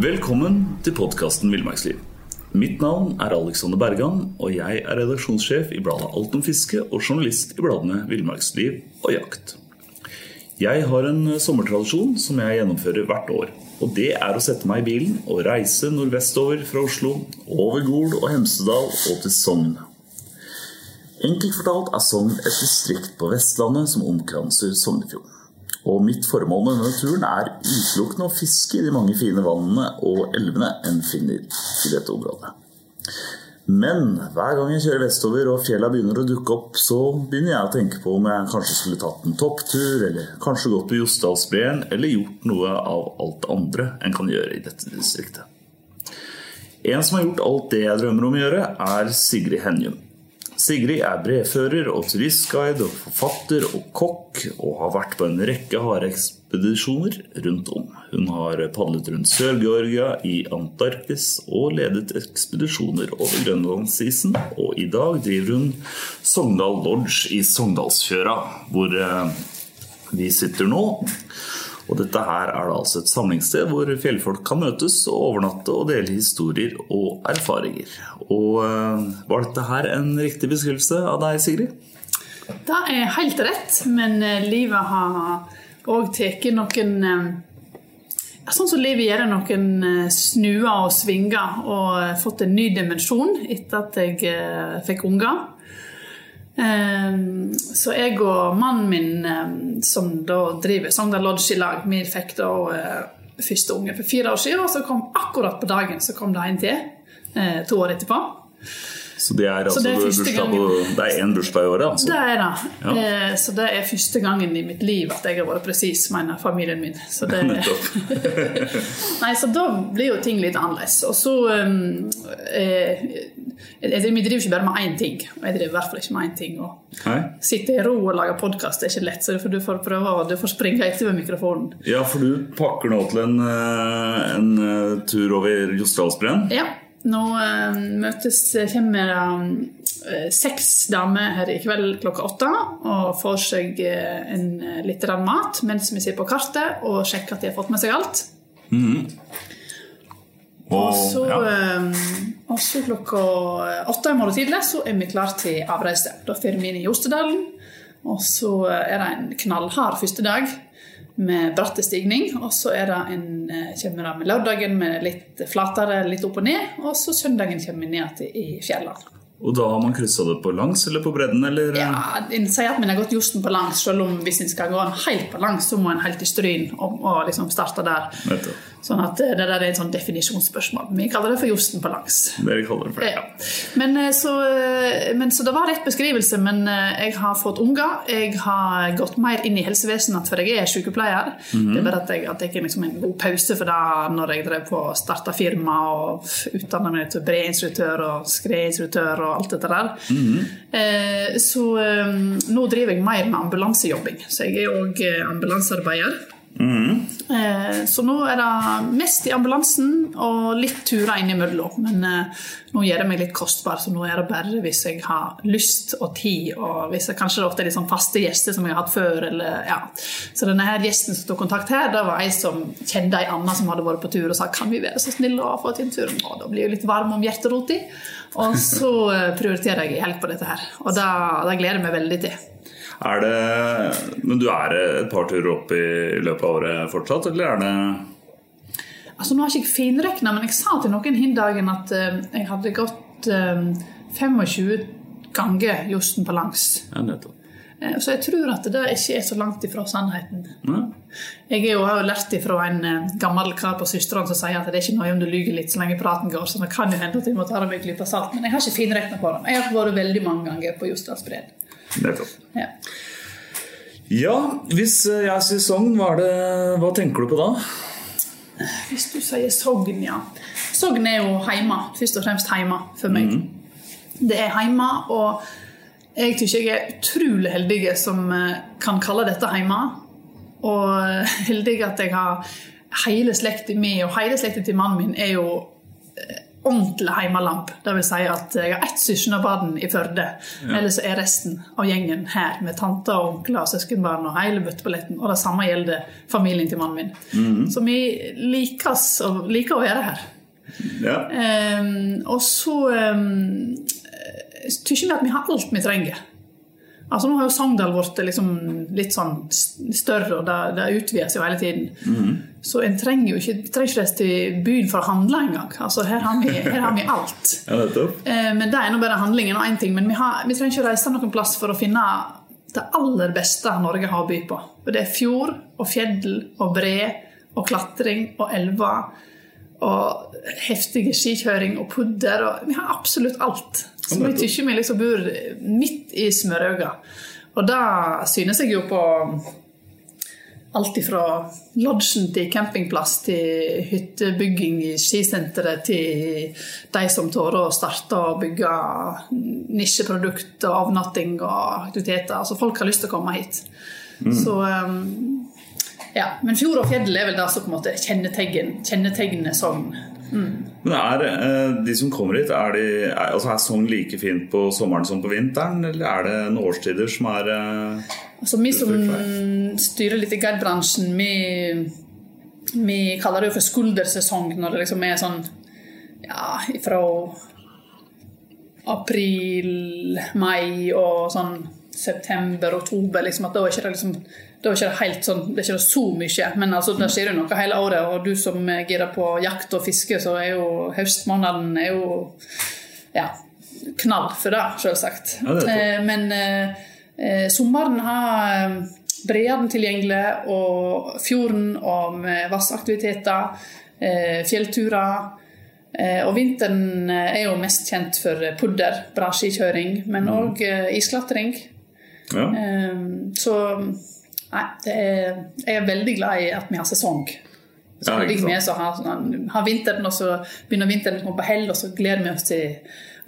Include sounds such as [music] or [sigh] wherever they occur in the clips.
Velkommen til podkasten Villmarksliv. Mitt navn er Alexander Bergan, og jeg er redaksjonssjef i bladet Alt om fiske og journalist i bladene Villmarksliv og Jakt. Jeg har en sommertradisjon som jeg gjennomfører hvert år. Og det er å sette meg i bilen og reise nordvestover fra Oslo, over Gol og Hemsedal og til Sogn. Enkelt fortalt er Sogn et distrikt på Vestlandet som omkranser Sognefjorden. Og mitt formål med denne turen er utelukkende å fiske i de mange fine vannene og elvene en finner i dette området. Men hver gang jeg kjører vestover og fjella begynner å dukke opp, så begynner jeg å tenke på om jeg kanskje skulle tatt en topptur, eller kanskje gått på Jostedalsbreen, eller gjort noe av alt andre en kan gjøre i dette distriktet. En som har gjort alt det jeg drømmer om å gjøre, er Sigrid Henjum. Sigrid er brevfører og turistguide og forfatter og kokk, og har vært på en rekke hareekspedisjoner rundt om. Hun har padlet rundt Sør-Georgia, i Antarktis og ledet ekspedisjoner over Grønlandsisen. Og i dag driver hun Sogndal Lodge i Sogndalsfjøra, hvor eh, vi sitter nå. Og dette her er da altså et samlingssted hvor fjellfolk kan møtes og overnatte og dele historier og erfaringer. Og uh, Var dette her en riktig beskrivelse av deg, Sigrid? Det er helt rett, men eh, livet har òg tatt noen eh, Sånn som livet gjør noen snuer og svinger, og fått en ny dimensjon etter at jeg fikk unger. Ehm, så jeg og mannen min, ehm, som da driver Sogndal Lodge i lag, vi fikk da eh, første unge for fire år siden, og så kom akkurat på dagen så kom det en til eh, to år etterpå. Så det er altså det er, bursdag på, det er én bursdag i året? altså? Det er det. Ja. Eh, så det er første gangen i mitt liv at jeg har vært presis, mener familien min. Så det, [laughs] [laughs] Nei, så da blir jo ting litt annerledes. Og så um, eh, Vi driver ikke bare med én ting, og jeg driver i hvert fall ikke med én ting. Og sitte i ro og lage podkast er ikke lett, så du får prøve og du får springe etter med mikrofonen. Ja, for du pakker nå til en, eh, en eh, tur over Jostedalsbreen? Ja. Nå uh, møtes kommer uh, seks damer her i kveld klokka åtte og får seg uh, en, litt mat mens vi ser på kartet og sjekker at de har fått med seg alt. Mm. Og, så, ja. klokka åtte i morgen tidlig så er vi klar til avreise. Da drar vi inn i Jostedalen. Og så er det en knallhard første dag med bratt stigning. Og så er det en, eh, kommer det med lørdagen med litt flatere, litt opp og ned. Og så søndagen kommer vi ned til, i fjellene. Og da har man kryssa det på langs eller på bredden? Eller? Ja, En sier at man har gått justen på langs, selv om hvis en skal gå en helt på langs, så må en helt til Stryn og, og liksom starte der. Nettopp. Sånn at eh, Det der er et sånn definisjonsspørsmål. Vi kaller det for josten på langs. vi kaller det for. Ja. Men, eh, så, eh, men, så det var rett beskrivelse. Men jeg har fått unger. Jeg har gått mer inn i helsevesenet, for jeg er sykepleier. Mm -hmm. Det er bare at jeg har er liksom en god pause for det når jeg drev på å starte firma og utdanna meg til breinstruktør og skredinstruktør og alt dette der. Mm -hmm. Så nå driver jeg mer med ambulansejobbing. Så jeg er òg ambulansearbeider. Mm. Så nå er det mest i ambulansen og litt turer innimellom. Men eh, nå gjør det meg litt kostbar, så nå er det bare hvis jeg har lyst og tid. Og hvis jeg kanskje det ofte er litt sånn faste gjester som jeg har hatt før. Eller, ja. Så denne her gjesten som tok kontakt her, det var ei som kjente ei anna som hadde vært på tur og sa kan vi være så snille å få til en tur. Og da blir jeg litt varm om hjerterota. Og så eh, prioriterer jeg hjelp på dette her. Og det, det gleder jeg meg veldig til. Er det, men du er et par turer opp i løpet av året fortsatt, eller er det Altså Nå har jeg ikke finrekna, men jeg sa til noen hin dagen at uh, jeg hadde gått uh, 25 ganger Josten på langs. Ja, nettopp. Uh, så jeg tror at det ikke er så langt ifra sannheten. Ja. Jeg er jo, har jo lært ifra en gammel kar på søstrene som sier at det er ikke noe om du lyver litt så lenge praten går, så det kan jo hende at vi må ta det med en klype salt. Men jeg har ikke finrekna på det. Jeg har vært veldig mange ganger på Jostedalsbreen. Nettopp. Ja. Ja, hvis jeg sier Sogn, hva, det, hva tenker du på da? Hvis du sier Sogn, ja. Sogn er jo heima. Først og fremst heima for meg. Det er heima, og jeg syns jeg er utrolig heldig som eh, kan kalle dette heima. Og [laughs] heldig at jeg har hele slekta mi, og hele slekta til mannen min er jo eh, ordentlig heimelamp. Det vil si at jeg har ett søskenbarn i Førde. Ellers er resten av gjengen her med tanter og onkler og søskenbarn og hele bøtteballetten. Og det samme gjelder familien til mannen min. Så vi likes og liker å være her. Ja. Um, og så um, syns vi at vi har alt vi trenger. Altså Nå har jo Sogndal blitt liksom litt sånn større, og det, det utvides jo hele tiden. Så en trenger jo ikke, trenger ikke reise til byen for å handle engang. Altså, her, har vi- her har vi alt. [laughs] ja, det Eh, Men det er nå bare handlingen og én ting. Men vi, har, vi trenger ikke reise noen plass for å finne det aller beste Norge har å by på. Og det er fjord og fjell og bre og klatring og elver og heftige skikjøring og pudder. Og vi har absolutt alt. Så vi tykker vi liksom bor midt i smørøyet. Og det synes jeg jo på alt ifra lodgen til campingplass til hyttebygging i skisenteret til de som tør å starte og bygge nisjeprodukt og avnatting og aktiviteter. Altså folk har lyst til å komme hit. Så um, ja, Men fjord og fjell er vel det som på en måte kjennetegn, kjennetegner Sogn. Men er eh, de som kommer hit, er, de, er, altså er Sogn like fint på sommeren som på vinteren? Eller er det noen årstider som er eh, Altså Vi som styrer litt i guidebransjen, vi, vi kaller det jo for skuldersesong når det liksom er sånn ja, fra april, mai og sånn september, oktober. Liksom, at da er ikke det liksom da er ikke det helt sånn, det er ikke så mye, men altså, det skjer jo noe hele året. Og du som er gira på jakt og fiske, så er jo høstmåneden er jo ja, knall for det, selvsagt. Ja, det. Eh, Men eh, eh, sommeren har eh, breene tilgjengelig, og fjorden og vassaktiviteter, eh, fjellturer. Eh, og vinteren er jo mest kjent for pudder, bra skikjøring, men òg eh, isklatring. ja. Så nei, det er, jeg er veldig glad i at vi har sesong. Så Ja, vi så har, har vinteren, og så begynner vinteren å komme på hell, og så gleder vi oss til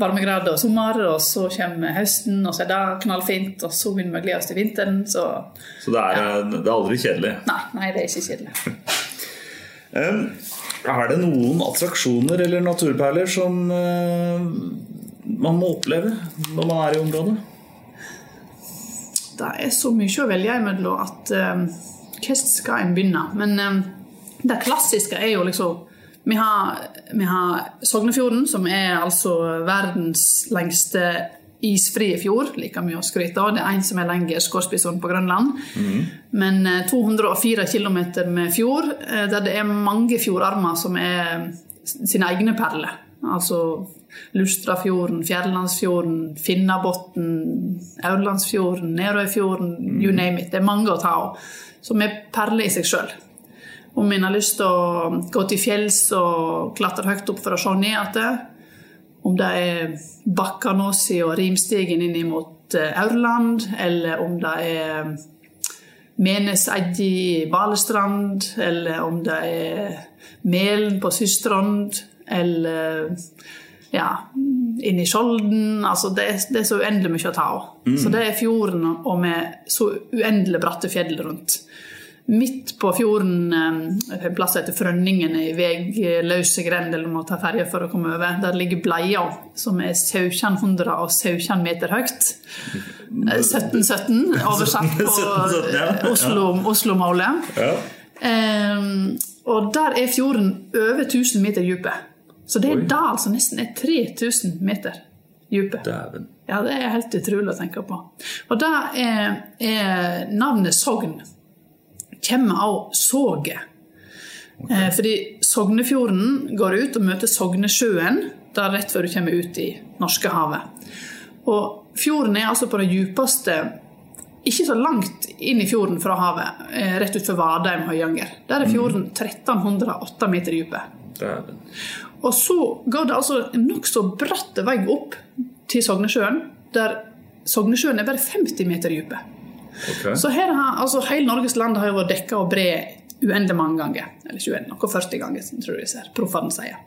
varmegrader og sommer, og så kommer høsten, og så er det knallfint, og så begynner vi å glede oss til vinteren. Så Så det er, ja. det er aldri kjedelig. nei, nei det er ikke kjedelig. [laughs] Er det noen attraksjoner eller naturperler som eh, man må oppleve når man er i området? Det er så mye å velge imellom at um, hvordan skal en begynne? Men um, det klassiske er jo liksom Vi har, vi har Sognefjorden, som er altså verdens lengste isfrie fjord. Like mye å skryte av. Det er en som er lenger, Scoresbysund på Grønland. Men eh, 204 km med fjord, eh, der det er mange fjordarmer som er sine egne perler. Altså Lustrafjorden, Fjærlandsfjorden, Finnabotn, Aurlandsfjorden, Nerøyfjorden, you name it. Det er mange å ta av, som er perler i seg sjøl. Om en har lyst til å gå til fjells og klatre høyt opp for å se ned igjen, om det er Bakkanåsi og Rimstigen inn mot eh, Aurland, eller om det er Meneseidji i Balestrand, eller om det er Melen på Systrand, eller ja, inn i Skjolden. Altså det, det er så uendelig mye å ta av. Så det er fjorden og med så uendelig bratte fjell rundt. midt på fjorden, eh, en plass etter Frønningen, i vegløse grend, eller må ta ferje for å komme over, der ligger Bleia, som er 1717 meter høyt. 1717, eh, [laughs] oversatt på 1717, ja. [laughs] Oslo-målet. Oslo ja. um, og der er fjorden over 1000 meter dype. Så det er en dal som nesten er 3000 meter dype. Ja, det er helt utrolig å tenke på. Og da er, er navnet Sogn kommer av soget. Okay. Eh, fordi Sognefjorden går ut og møter Sognesjøen der rett før du kommer ut i Norskehavet. Og fjorden er altså på det djupeste ikke så langt inn i fjorden fra havet, eh, rett utenfor Vadheim Høyanger. Der er fjorden 1308 mm. meter dype. Og så ga det altså en nokså bratt vei opp til Sognesjøen, der Sognesjøen er bare 50 meter dyp. Okay. Så her har, altså, hele Norges land har jo vært dekka og bredt uendelig mange ganger. Eller ikke uendelig, noe 40 ganger, tror jeg ser proffene sier.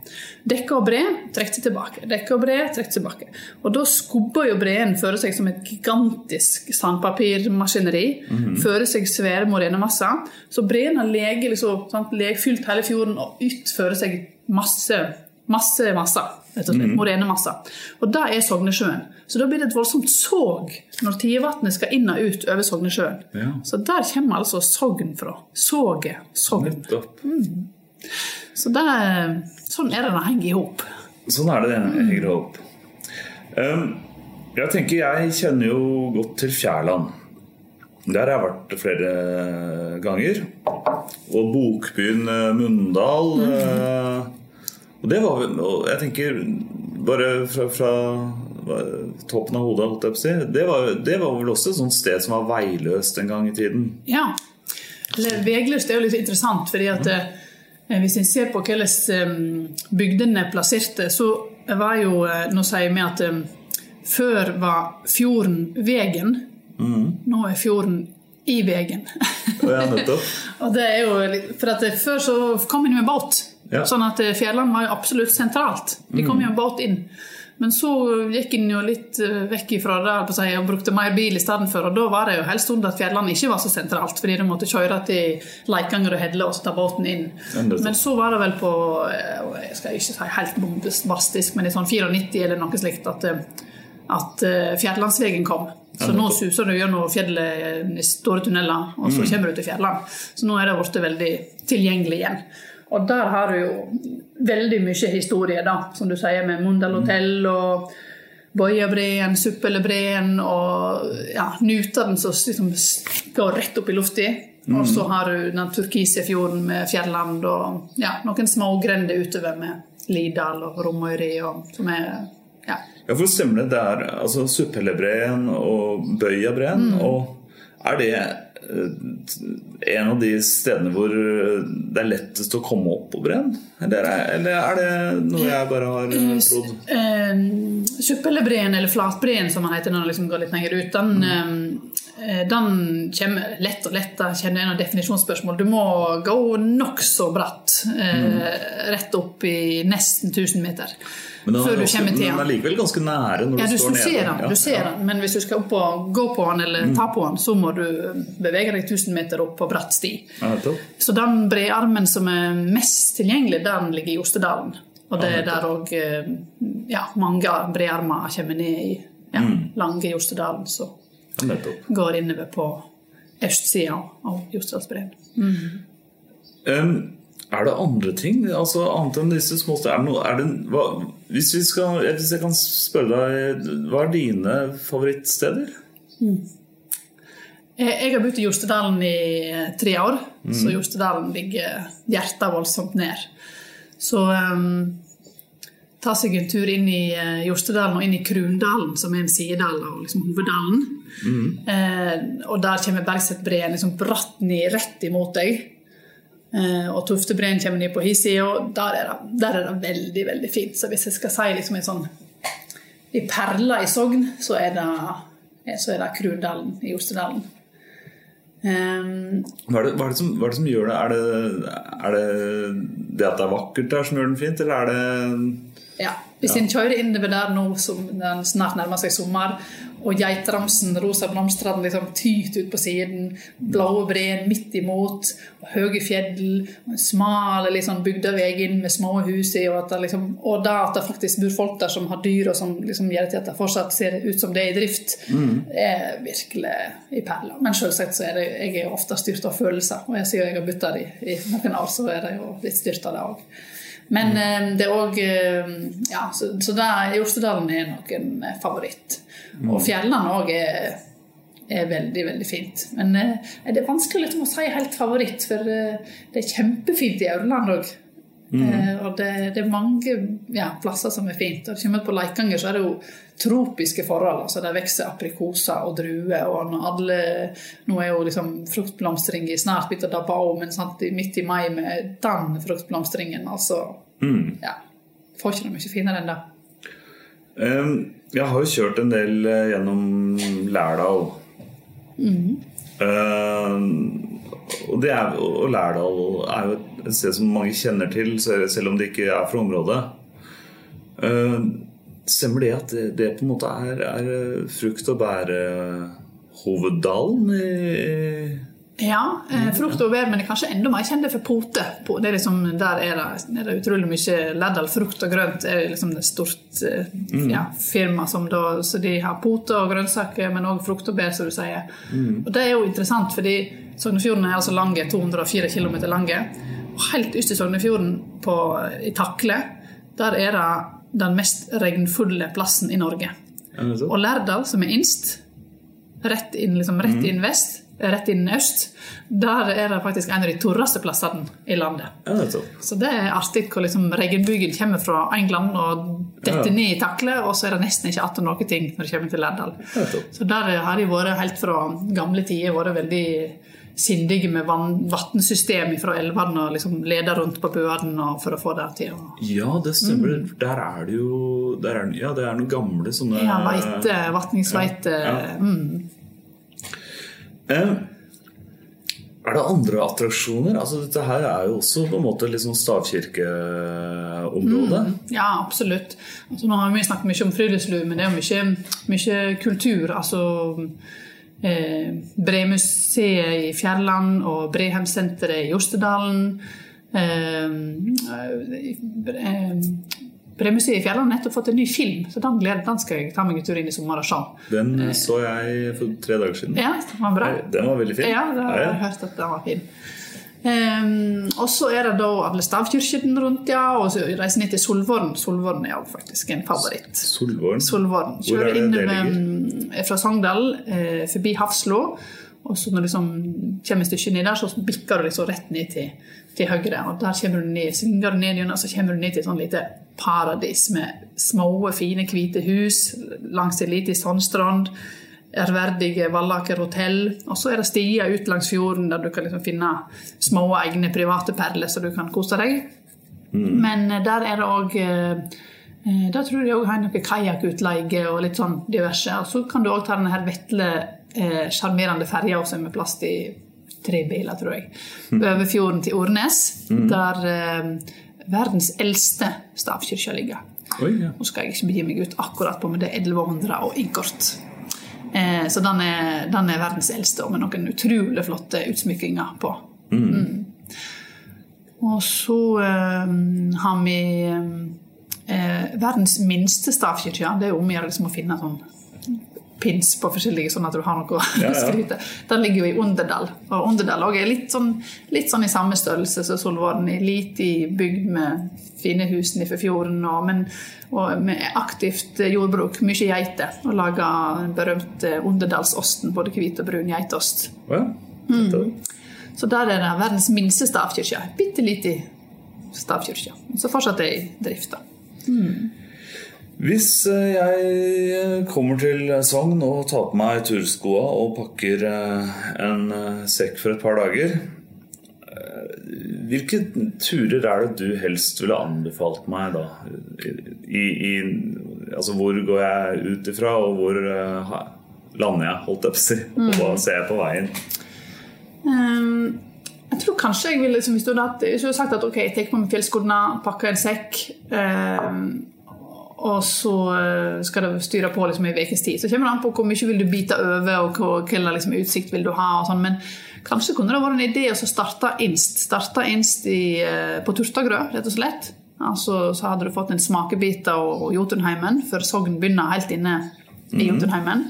Dekka og bre, trekk tilbake. Dekka og bre, trekk tilbake. Og da skubber jo breen føre seg som et gigantisk sandpapirmaskineri. Mm -hmm. Fører seg svære morenemasser. Så breen har lege, liksom, fylt hele fjorden og utfører seg masse, masse masser rett og slett. Mm. Morenemasser. Og det er Sognesjøen. Så da blir det et voldsomt sog når Tievatnet skal inn og ut over Sognesjøen. Ja. Så der kommer altså Sogn fra. Soget Sogn. Mm. Så det, sånn er det det henger i hop. Sånn er det det henger i hop. Um, jeg tenker jeg kjenner jo godt til Fjærland. Der har jeg vært flere ganger. Og bokbyen eh, Mundal. Mm. Og det var og jeg tenker Bare fra, fra toppen av hodet, holdt jeg på å si. Det var, det var vel også et sånt sted som var veiløst en gang i tiden? Ja. Eller vegløst er jo litt interessant, fordi at mm. hvis en ser på hvordan eh, bygdene er plasserte, så var jo eh, Nå sier vi at før var fjorden vegen. Mm. Nå er fjorden i vegen. ja, [laughs] og det er jo, for at Før så kom en med båt. Ja. Sånn at eh, Fjærland var jo absolutt sentralt. De kom jo en båt inn. Men så gikk en jo litt eh, vekk ifra det og brukte mer bil i stedet for. Og da var det jo helst under at Fjærland ikke var så sentralt, fordi du måtte kjøre til Leikanger og Hedle og så ta båten inn. Men så var det vel på eh, jeg skal ikke si helt bombastisk, men i sånn 94 eller noe slikt at, at Fjærlandsvegen kom. Så nå suser du gjennom fjellet i store tunneler, og så mm. kommer du til Fjærland. Så nå er det blitt veldig tilgjengelig igjen. Og der har du jo veldig mye historie, da, som du sier, med Mundal hotell og Bojabreen, Suppelebreen og ja, Nutaren som liksom går rett opp i lufta. Mm. Og så har du den turkise fjorden med Fjelland og ja, noen smågrender utover med Lidal og Romøyri som er ja. ja, for stemmer det der altså Suppelebreen og Bøyabreen. Mm. Og er det en av de stedene hvor det er lettest å komme opp på brenn? Eller, eller er det noe jeg bare har eh, trodd? Uh, Suppellebreen, eller flatbreen som man heter når det liksom går litt lenger ut, den, mm. Den kommer lett og lett. Kjenner en av definisjonsspørsmål. Du må gå nokså bratt. eh, rett opp i nesten 1000 meter. Men den, før du kommer til den er likevel ganske nære når ja, du, står nede. Ser den, du ser den, men hvis du skal opp og gå på den eller mm. ta på den, så må du bevege deg 1000 meter opp på bratt sti. Ja, så den brearmen som er mest tilgjengelig, den ligger i Ostedalen. Og det er der òg eh, ja, mange brearmer kommer ned i ja, mm. lange Jostedalen. Så går innover på østsida av Jostedalsbreen. Mm. Um, er det andre ting? Altså Annet enn disse små stedene? Hvis, hvis, jeg kan spørre deg, hva er dine favorittsteder? Mm. Jeg har bodd i Jostedalen i eh, tre år, mm. så Jostedalen ligger hjertet voldsomt ned. Så um, ta seg en tur inn i Jostedalen og inn i Krundalen, som er en sidedal av liksom, hoveddalen. Mm. Eh, og der kommer Bergsetbreen liksom bratt ned rett imot deg. Eh, og Tuftebreen kommer ned på hi side, og der er, det, der er, det, veldig veldig fint. Så hvis jeg skal si liksom en sånn i perla i Sogn, så er det, så er det Krundalen i Jostedalen. Um, hva, er det, hva, er som, hva, er det, som, gjør det? Er, det? er det det at det er vakkert der som gjør den fint, eller er det Ja, Hvis en kjører innover der nå som den snart nærmer seg sommer, og geitramsen, rosa blomstene, liksom tyter ut på siden, blå breen midt imot, og høye fjell, smale smal liksom, bygdevei inn med små hus i, og, at det, liksom, og da at det faktisk bor folk der som har dyr, og som liksom gjør til at det fortsatt ser ut som det er i drift, mm. er virkelig i perla. Men selvsagt så er det, jeg er ofte styrt av følelser, og jeg sier jeg har bytta det i, i, noen år, så er det jo litt styrt av det òg. Men mm. det er òg Ja, så, så der, Jostedalen er nok en favoritt. Mm. Og fjellene òg er, er, veldig, veldig fint. Men eh, det er vanskelig å si helt favoritt, for eh, det er kjempefint i Aurland òg. Mm. Eh, og det, det, er mange ja, plasser som er fint. Og kommer på Leikanger, så er det jo tropiske forhold. altså Der vokser aprikoser og druer. og alle, Nå er jo liksom fruktblomstring i snart begynt å dabbe av, men sant, midt i mai med den fruktblomstringen, altså mm. ja, Får ikke noe mye finere enn det. Um, jeg har jo kjørt en del uh, gjennom Lærdal. Mm. Um, og, er, og Lærdal er jo et sted som mange kjenner til, selv om det ikke er fra området. Uh, stemmer det at det, det, på en måte er, er frukt- og bærehoveddalen i ja, eh, frukt og bær, men det er kanskje enda mer kjent for pote. Det er liksom, der er det, er det utrolig mye Lærdal frukt og grønt. er liksom et stort eh, mm. ja, firma som da, så de har pote og grønnsaker, men òg frukt og bær, som du sier. Mm. Og Det er jo interessant, fordi Sognefjorden er altså lange, 204 km lange. Helt ytterst i Sognefjorden, i Takle, der er det den mest regnfulle plassen i Norge. Og Lærdal, som er innst, rett inn, liksom, rett mm. inn vest rett inn øst, der er det faktisk en av de tørreste plassene i landet. Så det er artig hvor liksom regnbygen kommer fra England og detter ned i takle, og så er det nesten ikke igjen noe ting når det kommer til Lærdal. Så der har de vært helt fra gamle tider vært veldig sindige med vannsystem fra elvene og liksom leder rundt på bøene for å få det til Ja, det stemmer. Mm. Der er det jo er, Ja, det er noen gamle sånne Ja, veite, vatningsveite. Ja, ja. Mm. Eh, er det andre attraksjoner? Altså, dette her er jo også på en måte litt sånn stavkirkeområde. Mm, ja, absolutt. Altså, nå har vi snakket mye om friluftsliv, men det er mye, mye kultur. Altså Bremuseet i Fjærland og Brehemsenteret i Jostedalen. Eh, eh, Bremuseet i Fjærland har nettopp fått en ny film, så den, gleder, den skal jeg ta meg en tur inn i sommer og se. Den eh, så jeg for tre dager siden. Ja, Den var bra. Den var veldig fin. Ja, det har jeg hørt at den var fin. Um, og så er det da alle stavkirkene rundt, ja, og så reiser ned til Solvorn. Solvorn er jo faktisk en favoritt. Solvorn? Solvorn. Kjører Hvor er det det ligger? Mm, fra Sogndal, eh, forbi Hafslo. Og så når du liksom kommer et stykke ned der, så bikker du liksom rett ned til, til høyre. Og der kommer du ned, svinger du ned gjennom, så kommer du ned til et sånn lite paradis med små, fine, hvite hus langs en liten sandstrand. Ærverdige Vallaker hotell. Og så er det stier ut langs fjorden der du kan liksom finne små egne private perler så du kan kose deg. Mm. Men eh, der er det òg eh, eh, tror jeg òg har noe kajakkutleie og litt sånn diverse. Og så kan du òg ta denne her vetle sjarmerende ferja også med plass til tre biler, tror jeg. Mm. Over fjorden til Ornes, mm. der verdens eldste stavkirke ligger. Oi, ja. Nå skal jeg ikke begi meg ut akkurat på, men det er 1100 og innkort. Eh, så den er, den er, verdens eldste, og med noen utrolig flotte utsmykkinger på. Mm. mm. Og så eh, har vi eh, verdens minste stavkirke. Det er jo om å gjøre liksom, å finne sånn pins på forskjellige, sånn at du har noe å ja, ja. skryte. Den ligger jo i Underdal. Og Underdal er litt sånn, litt sånn, i samme størrelse som Solvorden. i bygd med fine hus nedfor fjorden, og, men, og med aktivt jordbruk. Mye geiter. Og lager den berømte Underdalsosten, både hvit og brun geitost. Ja, mm. Så der er det verdens minste stavkirke. Bitte liten stavkirke. Så fortsatt er i drift. Mm. Hvis eh, jeg eh, kommer til Sogn og tar på meg turskoa og pakker eh, en sekk for et par dager Hvilke turer er det du helst ville anbefalt meg da? I, i, altså hvor går jeg ut ifra, og hvor lander jeg, holdt jeg på å si? Og hva mm. ser jeg på veien? Um, jeg tror kanskje jeg ville liksom, Hvis du hadde sagt at ok, jeg tar på meg fjellskoene, pakker en sekk um, Og så eh, skal det styre på liksom, i en ukes tid. Så kommer det an på hvor mye vil du bite over, og hvilken liksom, utsikt vil du ha. og sånn, Men kanskje kunne det vært en idé å starte Inst. Starte Inst i, eh, på Turtagrø, rett og slett. Altså, så hadde du fått en smakebit av Jotunheimen, for Sogn begynner helt inne i mhm. Jotunheimen.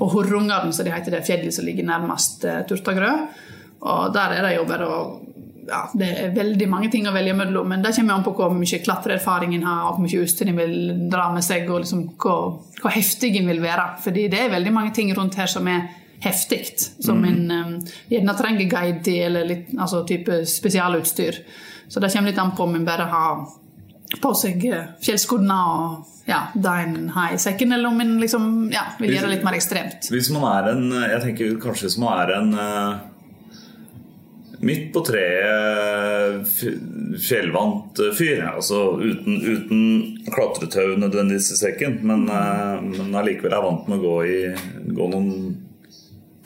Og Horrungaren, som de heter det fjellet som ligger nærmest uh, Turtagrø. Og der er det jo bare å ja, det er veldig mange ting å velge mellom, men det kommer an på hvor mye klatreerfaring en har, og hvor mye utstyr en vil dra med seg, og liksom hvor, hvor heftig en vil være. Fordi det er veldig mange ting rundt her som er heftig, som mm. en um, gjerne trenger guide til, eller litt, altså type spesialutstyr. Så det kommer litt an på om en bare har på seg eh, fjellskoene og ja, det en har i sekken, eller om en liksom, ja, vil gjøre det litt mer ekstremt. Hvis man er en Jeg tenker kanskje hvis man er en uh midt på treet fjellvant fyr. Altså uten, uten klatretau nødvendigvis i sekken, men, eh, men allikevel er vant med å gå, i, gå noen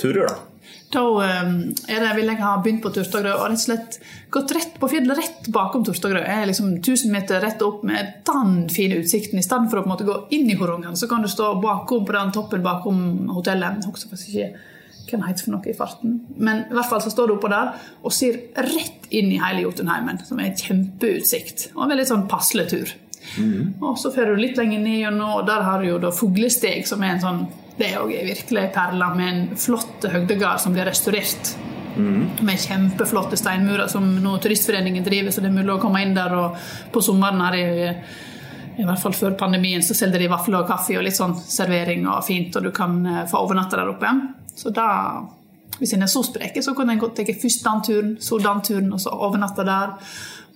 turer, da. Da eh, er det, vil jeg ha begynt på Turstagrø og rett og slett gått rett på fjellet, rett bakom Turstagrø. Liksom 1000 meter rett opp med den fine utsikten. I stedet for å måte gå inn i Horongen, så kan du stå bakom på den toppen bakom hotellet. Jeg det heter for noe i farten. Men i hvert fall så står du oppå der og ser rett inn i hele Jotunheimen, som er en kjempeutsikt. Og en veldig sånn passelig tur. Mm. Og så fører du litt lenger ned, og der har du jo da Fuglesteg, som er en sånn det er også virkelig ei perle med en flott høgdegard som blir restaurert. Mm. Med kjempeflotte steinmurer som nå Turistforeningen driver, så det er mulig å komme inn der. Og på sommeren her i, i hvert fall før pandemien så selger de vafler og kaffe og litt sånn servering og fint, og du kan eh, få overnatte der oppe. Så da, hvis en er så sprek, så kunne en godt ta først den turen, så den turen, og så overnatte der.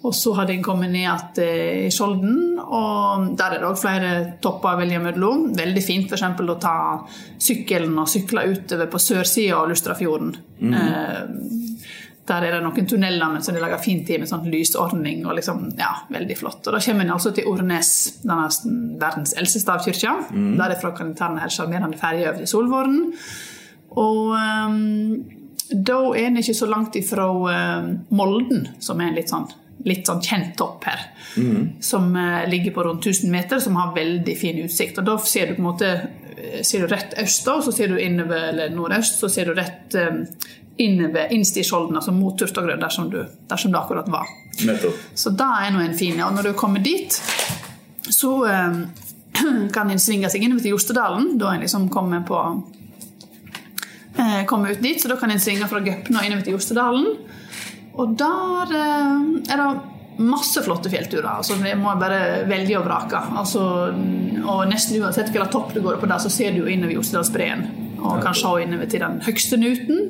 Og så hadde en kommet ned igjen eh, i Skjolden, og der er det òg flere topper å velge mellom. Veldig fint f.eks. å ta sykkelen og sykle utover på sørsida av Lustrafjorden. Mm. Eh, der er det noen tunneler som de lager fint i med sånn lysordning. og liksom, ja, Veldig flott. Og Da kommer en altså til Ornes, denne verdens eldste stavkirke. Mm. Derifra kan en ta den sjarmerende ferja over til Solvorden. Og um, da er en ikke så langt ifra um, Molden, som er en litt sånn, litt sånn kjent topp her. Mm. Som uh, ligger på rundt 1000 meter, som har veldig fin utsikt. Og da ser du på en måte eh, ser du rett øst, da, og så ser du innover, eller nordøst, så ser du rett um, innover innst i altså mot Turtagrø, dersom, der, dersom det akkurat var. Nettopp. Så da er nå en fin. Og når du kommer dit, så um, [clears throat] kan en svinge seg innover til Jostedalen. Da er en liksom kommet på eh, komme ut dit. Så da kan en svinge fra Gøpna og innover til Jostedalen. Og der eh, er det masse flotte fjellturer. altså Det må jeg bare velge og vrake. Altså, og Nesten uansett hvilken topp du går på der, så ser du jo innover Jostedalsbreen. Og kan se innover til den høgste Nuten.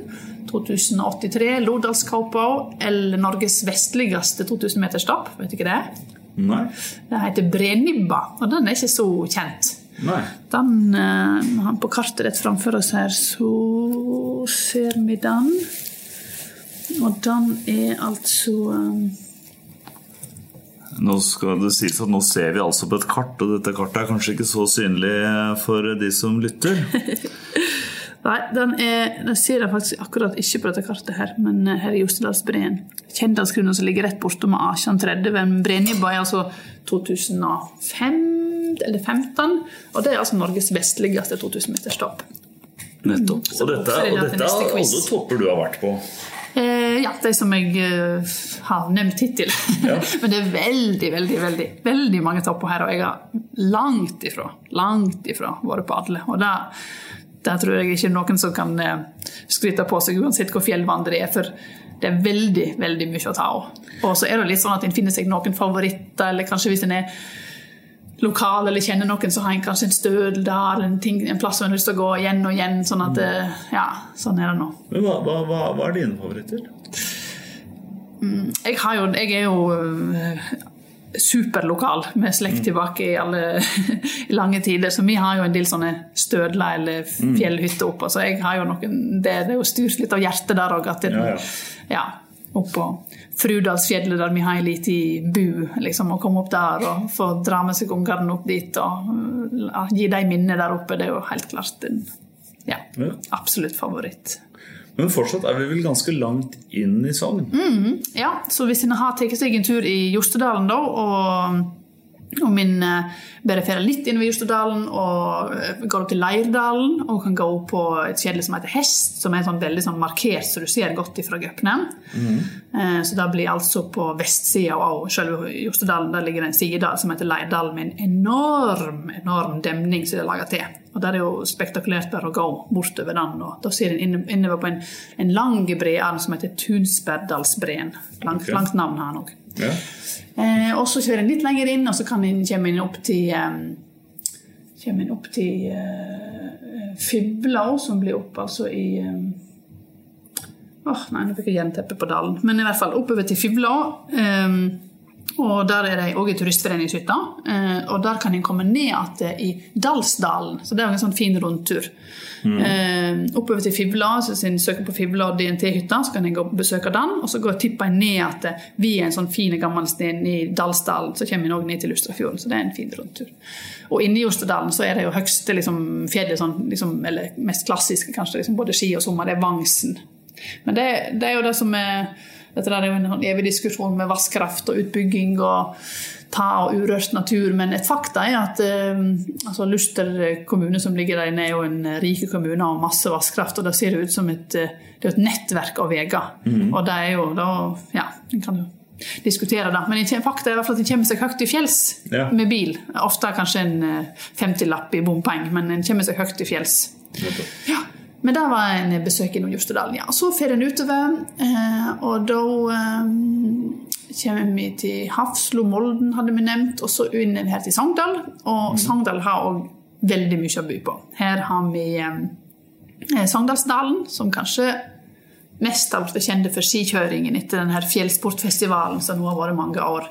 2083, Lodalskåpa, eller Norges vestligste 2000 meters stopp. Vet du ikke det? Nei. Det heter Brenibba, og den er ikke så kjent. Den uh, På kartet rett framfor oss her, så ser vi den. Og den er altså um... Nå skal det sies at nå ser vi altså på et kart, og dette kartet er kanskje ikke så synlig for de som lytter. [laughs] Nei, den er, den ser jeg faktisk akkurat ikke på dette kartet her, men eh, her er Jostedalsbreen. Kjendalsgrunnen som ligger rett bortom Asjan30. ved er altså 2005 eller 15. Og det er altså Norges vestligste 2000 meters topp. Nettopp. Og dette, og dette er alle topper du har vært på? Eh, ja, de som jeg uh, har nevnt hittil. Ja. [laughs] Men det er veldig, veldig veldig, veldig mange topper her, og jeg har langt ifra langt ifra vært på alle. Og da der tror jeg ikke noen som kan uh, skryte på seg uansett hvor fjellvandrer det er. For det er veldig veldig mye å ta av. Og så er det litt sånn at en finner seg noen favoritter, eller kanskje hvis en er lokal eller kjenner noen, så har en kanskje en stødel der, eller en, ting, en plass som en har lyst til å gå igjen og igjen. Sånn at, mm. ja, sånn er det nå. Men hva, hva, hva er dine favoritter? Mm, jeg, jo, jeg, er jo uh, superlokal med slekt mm. tilbake i alle [laughs] i lange tider. Så vi har jo en del sånne stødler eller mm. fjellhytter oppå. Så jeg har jo noen, det, det er jo styrt litt av hjertet der òg. Ja, ja. ja, oppå Frudalsfjellet, der vi har ei lita bu. Liksom, å komme opp der og få dra med seg ungene opp dit og ja, gi dem minner der oppe, det er jo helt klart en ja, absolutt favoritt. Men fortsatt er vi vel ganske langt inn i Sogn? Mm, ja, så hvis en har tatt seg en tur i Jostedalen da, og Om min bare fer litt innover Jostedalen og går opp til Leirdalen og kan gå opp på et kjedelig som heter Hest, som er sånn veldig sånn markert så du ser godt ifra Gøpne. Mm. Så det blir altså på vestsida av selve Jostedalen der ligger det en side som heter Leirdalen med en enorm, enorm demning som de har laga til. Og Der er jo spektakulært bare å gå bortover den. og Da ser en innover på en, en lang brearm som heter Tunsbergdalsbreen. Langt, okay. langt navn han òg. Ja. Eh, og så kjører en litt lenger inn, og så kan en komme inn opp til um, kommer en opp til uh, Fibla, som blir opp altså i um, oh, Nei, nå fikk jeg jernteppe på dalen. Men i hvert fall oppover til Fibla. Um, og Der er det òg ei turistforeningshytte. Eh, og der kan en komme ned igjen i Dalsdalen. Så det er en sånn fin rundtur. Mm. Eh, oppover til Fivla, så hvis en søker på Fivla og DNT-hytta, så kan en besøke den. Og så går tipper en ned igjen via en sånn fin gammel sten i Dalsdalen. Så kommer en òg ned til Lustrafjorden. Så det er en fin rundtur. Og inni Jostedalen så er det jo høgste liksom, fjellet, sånn, liksom, eller mest klassiske kanskje, liksom, både ski og sommer, det er Vangsen. Men det, det er jo det som er dette er jo en evig diskusjon med vasskraft og utbygging og ta og urørt natur, men et fakta er at eh, altså Luster kommune som ligger der inne, er jo en rik kommune og masse vasskraft. og Det ser ut som et, eh, det er et nettverk av veier. Mm. Og det er jo da Ja, en kan jo diskutere det. Men fakta er i hvert fall at en kommer seg høyt til fjells ja. med bil. Ofte kanskje en 50-lapp eh, i bompenger, men en kommer seg høyt til fjells. Ja. Men det var en besøk innom Jostedalen. Ja. Så får en utover, eh, og da eh, kommer vi til Hafslo, Molden hadde vi nevnt, og så inn her til Sogndal. Og mm. Sogndal har òg veldig mye å by på. Her har vi eh, Sogndalsdalen, som kanskje mest av alt er kjent for skikjøringen etter denne fjellsportfestivalen som nå har vært mange år.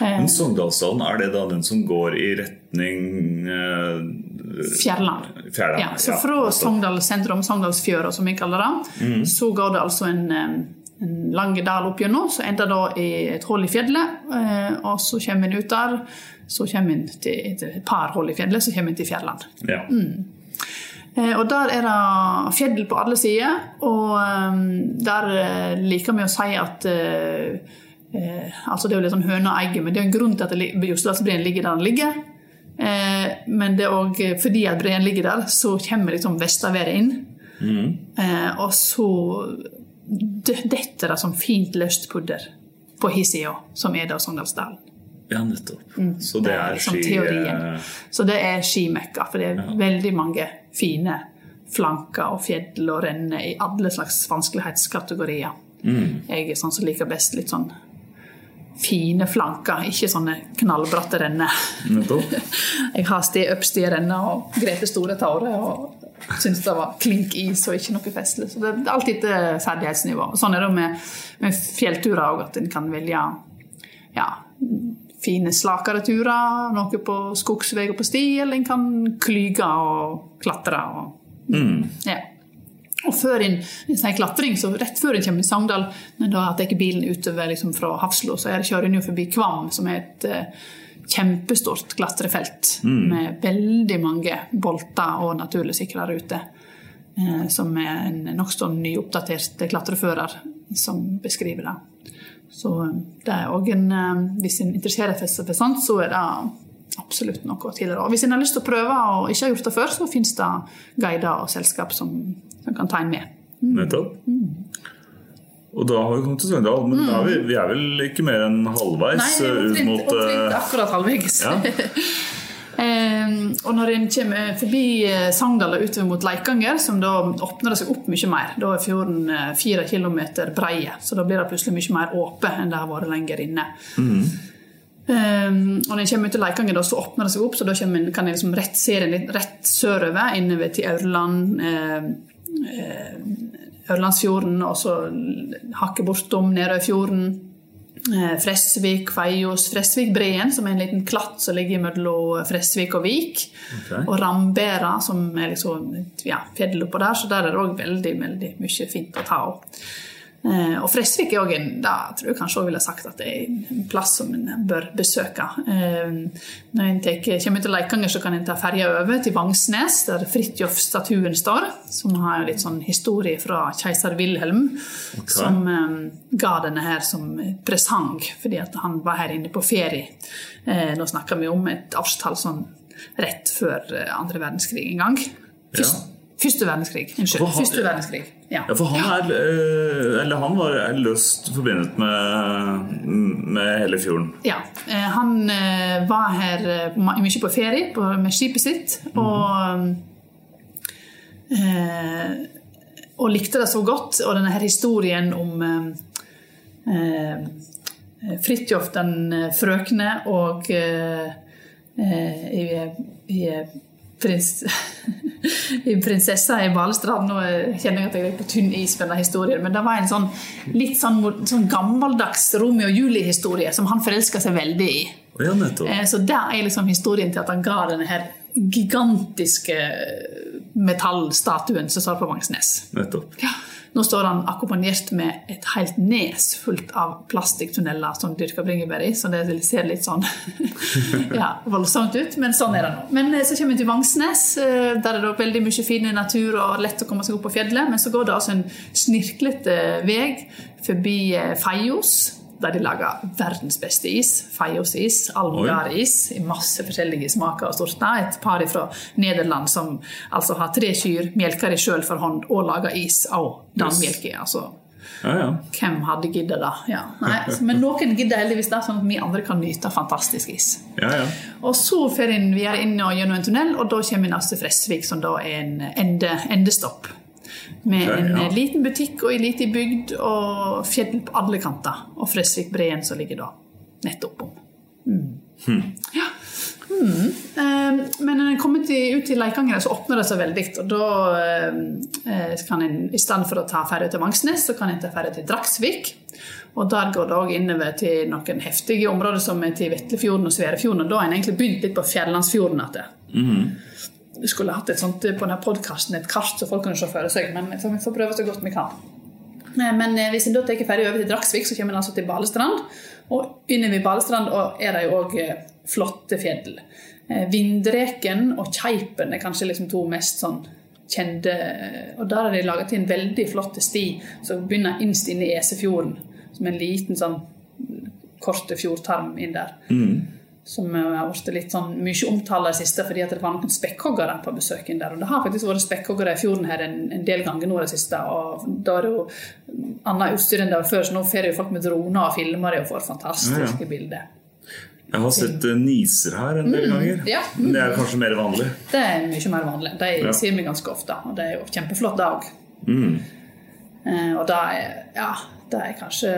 Men Sogndalsdalen, er det da den som går i retning eh, Fjærland. Ja, så fra ja, Sogndal sentrum, Sogndalsfjøra som vi kaller det, mm. så går det altså en, en lang dal opp gjennom, så ender det i et hull i fjellet. Eh, og så kommer en ut der, så kommer en til et par hull i fjellet, så kommer en til Fjærland. Ja. Mm. Eh, og Der er det fjell på alle sider, og der liker vi å si at eh, altså Det er jo sånn høna og egget, men det er en grunn til at Jostedalsbreen ligger der den ligger. Eh, men det er òg fordi at breen ligger der, så kommer liksom vestaværet inn. Mm. Eh, og så detter det som fint løst pudder på hissida, som er da Sogndalsdalen. Ja, nettopp. Mm. Så det, det er, liksom ski... Teorien. så det er skimekka, for det er ja. veldig mange fine flanker og fjell og renner i alle slags vanskelighetskategorier. Mm. Jeg er sånn som liker best litt sånn fine flanker, ikke sånne knallbratte renner. [laughs] jeg har sti oppstie renner og grepet Store tårer og syntes det var klink is og ikke noe festlig. Så det er alltid etter ferdighetsnivå. Sånn er det med, med fjellturer òg, at en kan velge ja, fine, slakere turer, noe på skogsvei og på sti, eller en kan klyge og klatre. Og, mm. ja. Og før inn i klatring, så rett før en kommer i Sogndal, når da tar bilen utover liksom, fra Hafslo, så jeg kjører en jo forbi Kvam, som er et uh, kjempestort klatrefelt mm. med veldig mange bolter og naturlig sikra ruter. Uh, som er en nokså nyoppdatert klatrefører som beskriver det. Så eh, det er også en, Hvis en interesserer seg for sånt, så er det absolutt noe tidligere. Og hvis en har lyst til å prøve og ikke har gjort det før, så finnes det guider og selskap som, som kan ta en med. Mm. Nettopp. Mm. Og da har vi kommet til Svendal, men mm. er vi, vi, er vel ikke mer enn halvveis Nei, vi mot uh, akkurat halvveis. Ja. um, [laughs] og når en kommer forbi eh, Sogndal og utover mot Leikanger, som da åpner det seg opp mye mer, da er fjorden eh, fire kilometer breie, så da blir det plutselig mye mer åpent enn det har vært lenger inne. Mm. Um, og når en kommer ut til Leikanger, så åpner det seg opp, så da en, kan en liksom rett se den rett sørover, innover til Aurland. Uh, Ørlandsfjorden, og så hakket bortom Nerøyfjorden. Uh, Fresvik, Feios, Fresvikbreen, som er en liten klatt som ligger mellom Fresvik og Vik. Okay. Og Rambera, som er liksom ja, fjellet oppå der, så der er det òg veldig, veldig mye fint å ta av. Eh, og Fresvik er òg en, da tror jeg kanskje også ville sagt at det er en plass som en bør besøke. Eh, når en kommer til Leikanger, så kan en ta ferja over til Vangsnes, der Fridtjof-statuen står. Som har litt sånn historie fra keiser Wilhelm, okay. som um, ga denne her som presang fordi at han var her inne på ferie. Eh, nå snakker vi om et årstall sånn rett før andre verdenskrig en gang. Først, ja. Første verdenskrig. Unnskyld. Første verdenskrig. Ja. ja. for han, er, eh, eller han var løst forbindet med, med hele fjorden? Ja. Eh, han eh, var her mye på ferie på, med skipet sitt. Mhm. Og, mm. og likte det så godt. Og denne her historien om eh, Fridtjof den frøkne og eh, i, i prins, [laughs] prinsessa i Balestrand. Nå kjenner jeg at jeg er på tynn is med den historien, men det var en sånn litt sånn, sånn gammeldags Romeo og Julie-historie som han forelska seg veldig i. Ja, eh, så det er liksom historien til at han ga denne her gigantiske metallstatuen som står på Vangsnes. Nettopp. Ja. Nå står han akkompagnert med et helt nes fullt av plastikktunneler som dyrker bringebær i, så det ser litt sånn [laughs] ja, voldsomt ut, men sånn er det nå. Men eh, så kommer vi til Vangsnes. Eh, der er det veldig mye fin natur og lett å komme seg opp på fjellet. Men så går det altså en snirklete vei forbi eh, Feios der de lager verdens beste is. Fajosis, almogaris, i masse forskjellige smaker og sorter. Et par fra Nederland som altså har tre kyr, melker de sjøl for hånd og lager is av den yes. melka. Altså, ja, ja. Hvem hadde giddet da? Ja, men noen gidder heldigvis det, sånn at vi andre kan nyte fantastisk is. Og så fer vi videre inn og gjennom en tunnel, og da kommer vi til Fresvik, som da er en ende, endestopp. Med okay, en ja. liten butikk og ei lita bygd og fjell på alle kanter. Og Fresvik-breen som ligger da nettopp om. Mm. Hmm. Ja. Mm. Um, men når en kommer til, ut til Leikanger, så åpner det seg veldig. Og da uh, kan en i stedet for å ta ferja til Vangsnes, så kan en ta ferja til Dragsvik. Og der går det òg innover til noen heftige områder som er til Vetlefjorden og Sverefjorden. Og da har en egentlig begynt litt på Fjellandsfjorden igjen. Mm vi skulle hatt et sånt på denne podkasten, et kart så folk kunne se for seg. Men vi får prøve så godt vi kan. Eh, men eh, hvis en da tar ferdig over til Dragsvik, så kommer en altså til Balestrand. Og inne ved Balestrand er det jo òg eh, flotte fjell. Vindreken og Keipen er kanskje liksom to mest sånn kjente Og der har de laget til en veldig flott sti som begynner innst inne i Esefjorden. Som en liten sånn kort fjordtarm inn der. Mm som har blitt litt sånn mye omtalt i siste fordi det var noen spekkhoggere på besøken der. Og det har faktisk vært spekkhoggere i fjorden her en, en, del ganger nå i det siste. Og da er det jo annet utstyr enn det var før, så nå får jo folk med droner og filmer det og får fantastiske ja, ja. bilder. Jeg har sett uh, niser her en del mm, ganger. Ja, mm. Det er kanskje mer vanlig? Det er mye mer vanlig. De ja. ser vi ganske ofte. Og det er jo kjempeflott, dag. Mm. Eh, og det er, ja, det er kanskje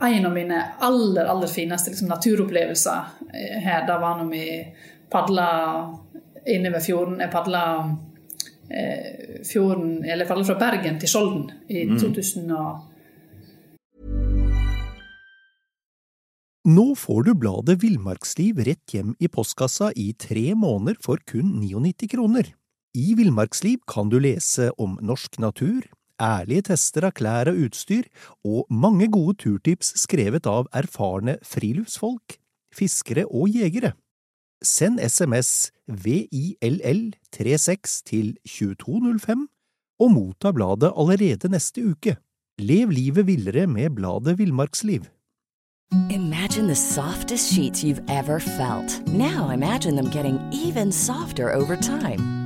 en av mine aller aller fineste liksom, naturopplevelser eh, her, da var når vi padla inne ved fjorden. Jeg padla eh, fjorden, eller padla fra Bergen til Skjolden i mm. 2000 Nå får du bladet Villmarksliv rett hjem i postkassa i tre måneder for kun 99 kroner. I Villmarksliv kan du lese om norsk natur, ærlige tester av klær og utstyr, og mange gode turtips skrevet av erfarne friluftsfolk, fiskere og jegere. Send SMS VILL36 til 2205 og motta bladet allerede neste uke. Lev livet villere med bladet Villmarksliv. Imagine the softest sheets you've ever felt. Now imagine them getting even softer over time.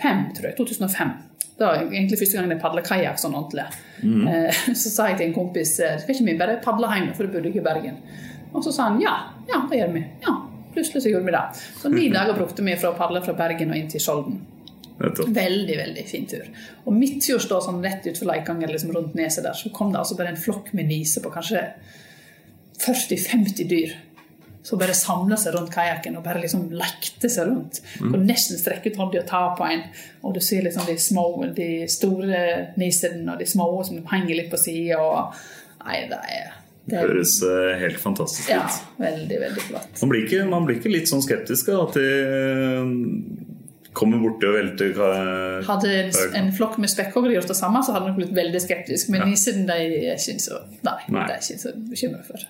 Fem, tror jeg. 2005. Det var egentlig første gang jeg padla kajakk sånn ordentlig. Mm. Så sa jeg til en kompis eh, skal ikke vi bare padle hjem, for du bodde ikke i Bergen. Og så sa han ja, ja, det gjør vi. Ja, Plutselig så gjorde vi det. Så ni [laughs] dager brukte vi fra å padle fra Bergen og inn til Skjolden. Veldig veldig fin tur. Og midtfjords, da, sånn rett utfor Leikanger, liksom rundt neset der, så kom det altså bare en flokk med niser på kanskje 40-50 dyr. Som bare samla seg rundt kajakken og bare liksom lekte seg rundt. Mm. Nesten strekke ut hånda og ta på en. Og du ser liksom de små, de store nisene og de små som henger litt på sida. Nei, det er det høres uh, helt fantastisk ut. Ja, veldig, veldig flott. Man blir ikke, man blir ikke litt sånn skeptisk da, at de eh, kommer borti og velter hva Hadde en, en flokk med spekkhoggere gjort det samme, så hadde de blitt veldig skeptisk. Men ja. nissen de er ikke så Nei, nei. de er ikke så bekymra for.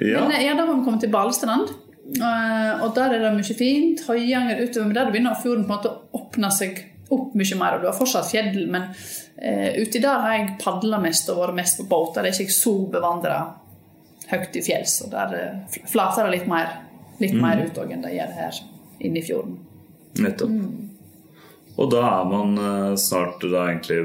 Ja. Men ja, da har vi kommet til Balestrand. Og der er det mye fint. Høyanger utover. Men der begynner fjorden på en måte å åpne seg opp mye mer. Og du har fortsatt fjell, men uh, uti der har jeg padla mest og vært mest på båt. Der er ikke jeg så bevandra høyt i fjells. Og der uh, flater det litt mer, litt mm. mer ut enn det gjør her inne i fjorden. Nettopp. Mm. Og da er man uh, snart da egentlig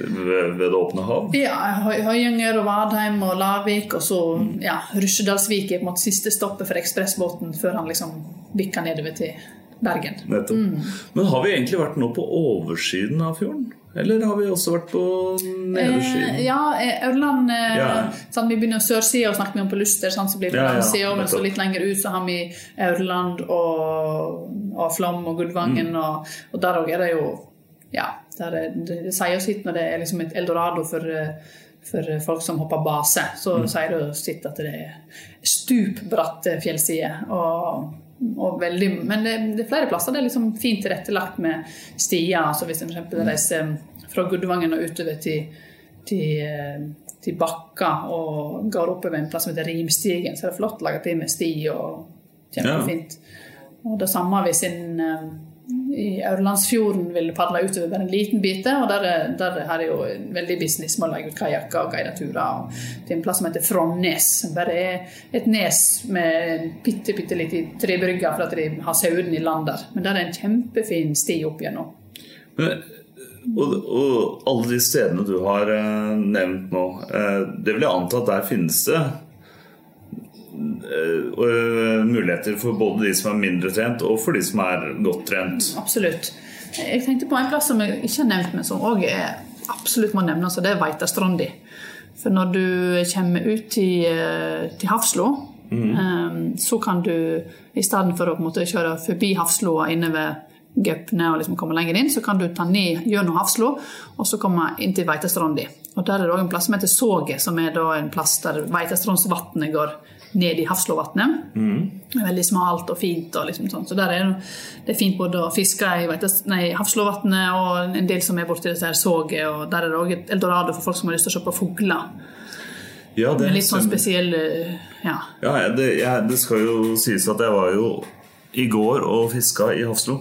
ved, ved det åpne hav? Ja, Høyanger og Vadheim og Lavik. Og så ja, Rusjedalsvik er på en måte siste stoppet for ekspressbåten før han liksom bikker nedover til Bergen. Mm. Men har vi egentlig vært nå på oversiden av fjorden? Eller har vi også vært på nedersiden? Eh, ja, eh, Ørland eh, ja. Sånn, Vi begynner sørsida og snakker om på Luster, sånn, så blir det ja, ja, men så litt lenger ut så har vi Ørland og, og Flom og Gudvangen. Mm. Og, og, der òg er det jo Ja, det, det, sier sitt når det er liksom et eldorado for, for folk som hopper base. Så mm. sier det sitt at det er stupbratte fjellsider. og Veldig, men det, det, er flere plasser det er liksom fint tilrettelagt med stier. altså Hvis en f.eks. reiser fra Gudvangen og utover til, til, eh, til, Bakka og går oppover en plass som heter Rimstigen, så er det flott laga til med sti og kjempefint. Ja. Og det samme hvis en eh, i Aurlandsfjorden vil padle utover bare en liten bit. Og der, der har jeg jo veldig business med å legge ut kajakker og guide turer. Til en plass som heter Frognes. Bare er et nes med bitte, bitte liten trebrygge for at de har sauen i land der. Men der er en kjempefin sti opp gjennom. Og, og, alle de stedene du har eh, nevnt nå, eh, det vil jeg anta at der finnes det muligheter for både de som er mindre trent, og for de som er godt trent. Absolutt. Jeg tenkte på en plass som jeg ikke har nevnt, men som òg absolutt må nevnes, og det er Veitastrandi. For når du kommer ut til, eh, til Hafslo, mm. så kan du i stedet for å måte, kjøre forbi Hafsloa inne ved Gaupne og liksom komme lenger inn, så kan du ta ned gjennom Hafslo og så komme inn til Veitastrandi. Og Der er det òg en plass som heter Såget, som er en plass der Veitastrandsvatnet går ned i Hafslåvatnet. Mm. Veldig smalt og fint. Og liksom sånn. Så der er det, er fint både å fiske i Hafslåvatnet og en del som er borti dette soget. Og der er det òg et eldorado for folk som har lyst til å se på fugler. Ja, det, litt sånn spesiell Ja, ja det, jeg, det, skal jo sies at jeg var jo i går og fiska i Hafslo.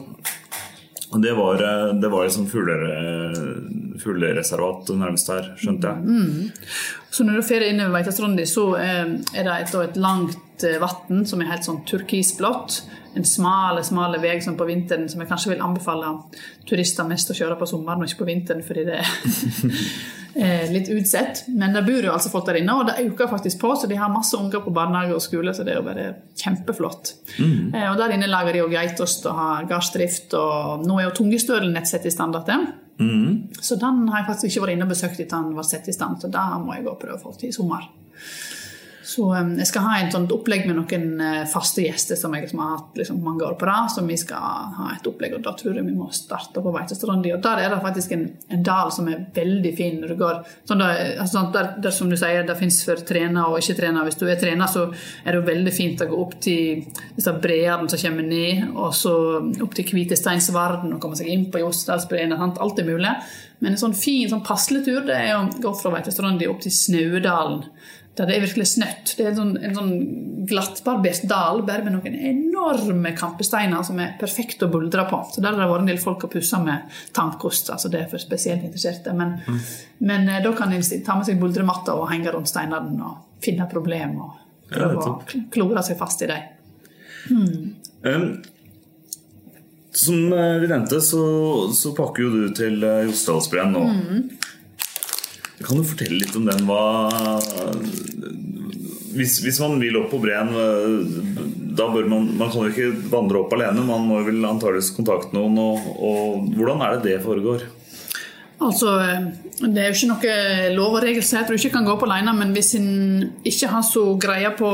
Det var, det var liksom fuglereservat nærmest her, skjønte jeg. Mm. Så når du drar innover Veitastranda, så eh, er det et, et langt eh, vann som er helt sånn turkisblått. En smale, smale vei som på vinteren som jeg kanskje vil anbefale turister mest å kjøre på sommeren og ikke på vinteren, fordi det er [laughs] litt utsett. Men det bor jo altså folk der inne, og det øker faktisk på, så de har masse unger på barnehage og skole, så det er jo bare kjempeflott. Mm. Og der inne lager de jo geitost og har gardsdrift, og nå er jo Tungestølen nett sett i stand igjen. Mm. Så den har jeg faktisk ikke vært inne og besøkt etter den var satt i stand, så da må jeg gå og prøve å få til i sommer. Så um, jeg skal ha et sånt opplegg med noen uh, faste gjester som jeg har hatt liksom, mange år på rad. Som vi skal ha et opplegg, og da tror jeg vi må starte på Veitestrandi. Og der er det faktisk en, en, dal som er veldig fin når du går sånn der, altså, der, der, som du sier, det fins for trener og ikke trener. Hvis du er trener, så er det jo veldig fint å gå opp til disse breene som kommer ned, og så opp til Kvitesteinsvarden og komme seg inn på Jostedalsbreen. Alt er mulig. Men en sånn fin sånn passelig tur det er å gå fra Veitestrandi opp til Snaudalen der det er virkelig snøtt. Det er en sånn, en sånn glattbarbert dal bare med noen enorme kampesteiner som er perfekt å buldre på. Så Der har det vært en del folk og pussa med tannkost. altså Det er for spesielt interesserte. Men, mm. men eh, da kan en ta med seg buldrematta og henge rundt steinene og finne problemer og prøve ja, å klore seg fast i dem. Mm. Um, som eh, vi nevnte, så, så pakker jo du til eh, Jostedalsbreen nå. Mm. Kan du fortelle litt om den? Hva, hvis, hvis, man vil opp på breen, da bør man Man kan jo ikke vandre opp alene. Man må vel antakeligvis kontakte noen. Og, og, hvordan er det det foregår? Altså, Det er jo ikke noe lov og regel som heter du ikke kan gå opp alene, men hvis en ikke har så greie på